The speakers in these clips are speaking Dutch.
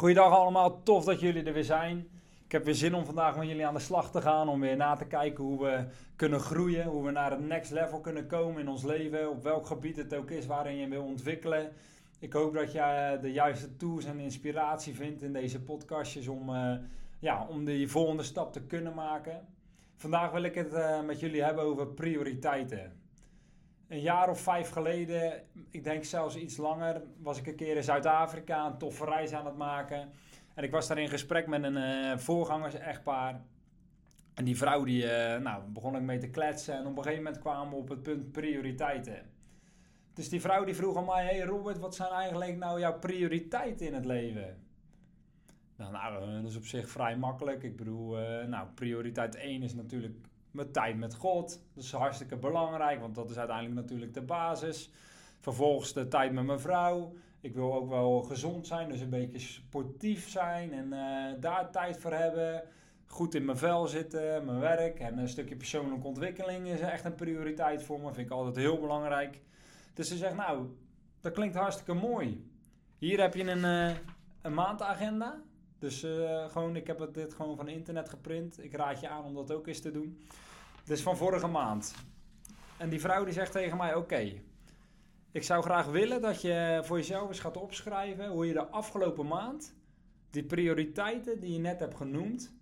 Goeiedag allemaal, tof dat jullie er weer zijn. Ik heb weer zin om vandaag met jullie aan de slag te gaan. Om weer na te kijken hoe we kunnen groeien. Hoe we naar het next level kunnen komen in ons leven. Op welk gebied het ook is waarin je wil ontwikkelen. Ik hoop dat je de juiste tools en inspiratie vindt in deze podcastjes. Om, uh, ja, om die volgende stap te kunnen maken. Vandaag wil ik het uh, met jullie hebben over prioriteiten. Een jaar of vijf geleden, ik denk zelfs iets langer, was ik een keer in Zuid-Afrika een toffe reis aan het maken. En ik was daar in gesprek met een uh, voorgangers-echtpaar. En die vrouw, die, uh, nou, begon ik mee te kletsen. En op een gegeven moment kwamen we op het punt prioriteiten. Dus die vrouw die vroeg aan mij, hey Robert, wat zijn eigenlijk nou jouw prioriteiten in het leven? Nou, nou dat is op zich vrij makkelijk. Ik bedoel, uh, nou, prioriteit 1 is natuurlijk mijn tijd met God. Dat is hartstikke belangrijk, want dat is uiteindelijk natuurlijk de basis. Vervolgens de tijd met mijn vrouw. Ik wil ook wel gezond zijn, dus een beetje sportief zijn en uh, daar tijd voor hebben. Goed in mijn vel zitten, mijn werk en een stukje persoonlijke ontwikkeling is echt een prioriteit voor me. Vind ik altijd heel belangrijk. Dus ze zegt, nou, dat klinkt hartstikke mooi. Hier heb je een, uh, een maandagenda. Dus uh, gewoon, ik heb het, dit gewoon van internet geprint. Ik raad je aan om dat ook eens te doen. Dus van vorige maand. En die vrouw die zegt tegen mij, oké, ik zou graag willen dat je voor jezelf eens gaat opschrijven hoe je de afgelopen maand die prioriteiten die je net hebt genoemd.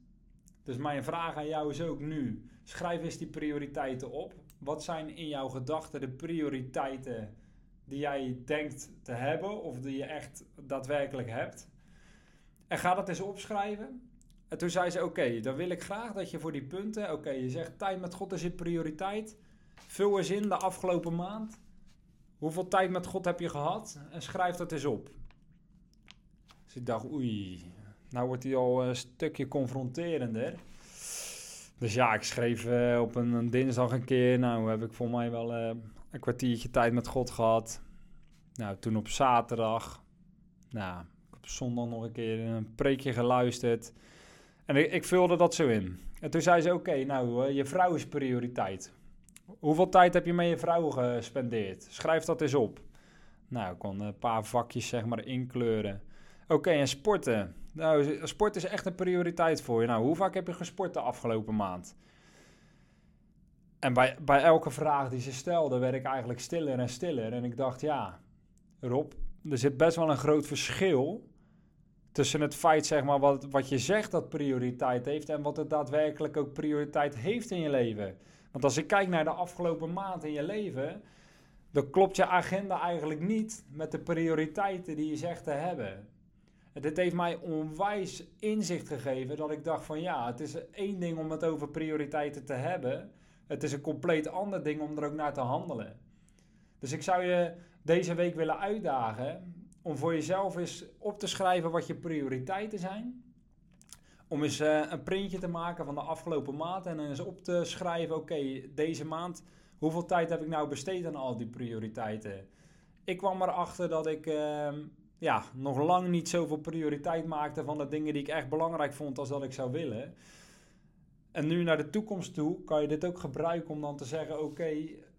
Dus mijn vraag aan jou is ook nu: schrijf eens die prioriteiten op. Wat zijn in jouw gedachten de prioriteiten die jij denkt te hebben of die je echt daadwerkelijk hebt? En ga dat eens opschrijven. En toen zei ze: Oké, dan wil ik graag dat je voor die punten. Oké, je zegt tijd met God is je prioriteit. Vul eens in de afgelopen maand. Hoeveel tijd met God heb je gehad? En schrijf dat eens op. Dus ik dacht, oei, nou wordt hij al een stukje confronterender. Dus ja, ik schreef uh, op een, dinsdag een keer. Nou, heb ik voor mij wel uh, een kwartiertje tijd met God gehad. Nou, toen op zaterdag. Nou, heb zondag nog een keer een preekje geluisterd. En ik, ik vulde dat zo in. En toen zei ze, oké, nou, uh, je vrouw is prioriteit. Hoeveel tijd heb je met je vrouw gespendeerd? Schrijf dat eens op. Nou, ik kon een paar vakjes zeg maar inkleuren. Oké, en sporten. Nou, sport is echt een prioriteit voor je. Nou, hoe vaak heb je gesport de afgelopen maand? En bij, bij elke vraag die ze stelde, werd ik eigenlijk stiller en stiller. En ik dacht, ja, Rob, er zit best wel een groot verschil tussen het feit, zeg maar, wat, wat je zegt dat prioriteit heeft en wat het daadwerkelijk ook prioriteit heeft in je leven. Want als ik kijk naar de afgelopen maand in je leven, dan klopt je agenda eigenlijk niet met de prioriteiten die je zegt te hebben. En dit heeft mij onwijs inzicht gegeven dat ik dacht van ja, het is één ding om het over prioriteiten te hebben. Het is een compleet ander ding om er ook naar te handelen. Dus ik zou je deze week willen uitdagen om voor jezelf eens op te schrijven wat je prioriteiten zijn om eens uh, een printje te maken van de afgelopen maand en eens op te schrijven: oké, deze maand, hoeveel tijd heb ik nou besteed aan al die prioriteiten? Ik kwam erachter dat ik uh, ja, nog lang niet zoveel prioriteit maakte van de dingen die ik echt belangrijk vond als dat ik zou willen. En nu naar de toekomst toe kan je dit ook gebruiken om dan te zeggen: oké,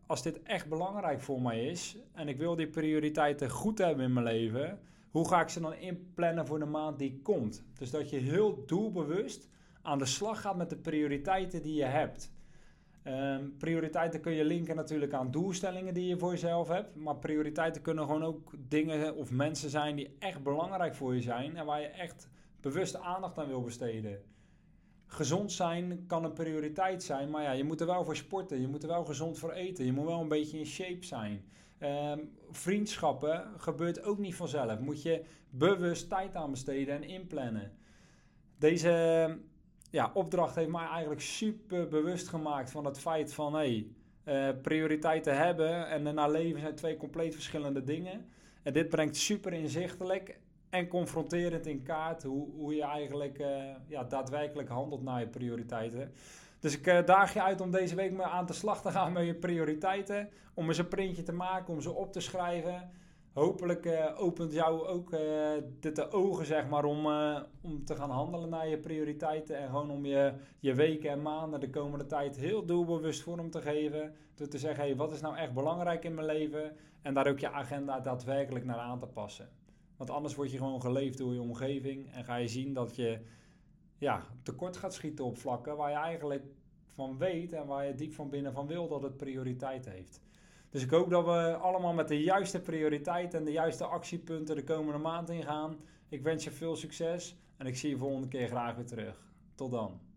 als dit echt belangrijk voor mij is en ik wil die prioriteiten goed hebben in mijn leven hoe ga ik ze dan inplannen voor de maand die komt? Dus dat je heel doelbewust aan de slag gaat met de prioriteiten die je hebt. Um, prioriteiten kun je linken natuurlijk aan doelstellingen die je voor jezelf hebt. Maar prioriteiten kunnen gewoon ook dingen of mensen zijn die echt belangrijk voor je zijn. En waar je echt bewust aandacht aan wil besteden. Gezond zijn kan een prioriteit zijn, maar ja, je moet er wel voor sporten. Je moet er wel gezond voor eten. Je moet wel een beetje in shape zijn. Um, vriendschappen gebeurt ook niet vanzelf. Moet je bewust tijd aan besteden en inplannen. Deze ja, opdracht heeft mij eigenlijk super bewust gemaakt van het feit van hey, uh, prioriteiten hebben en daarna leven zijn twee compleet verschillende dingen. En dit brengt super inzichtelijk en confronterend in kaart hoe, hoe je eigenlijk uh, ja, daadwerkelijk handelt naar je prioriteiten. Dus ik uh, daag je uit om deze week maar aan de slag te gaan met je prioriteiten. Om eens een printje te maken, om ze op te schrijven. Hopelijk uh, opent jou ook dit de ogen, zeg maar, om, om te gaan handelen naar je prioriteiten. En gewoon om je, je weken en maanden de komende tijd heel doelbewust vorm te geven. Door te zeggen, wat is nou echt belangrijk in mijn leven? En daar ook je agenda daadwerkelijk naar aan te passen. Want anders word je gewoon geleefd door je omgeving. En ga je zien dat je ja, tekort gaat schieten op vlakken waar je eigenlijk van weet en waar je diep van binnen van wil dat het prioriteit heeft. Dus ik hoop dat we allemaal met de juiste prioriteit en de juiste actiepunten de komende maand ingaan. Ik wens je veel succes en ik zie je volgende keer graag weer terug. Tot dan.